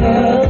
love.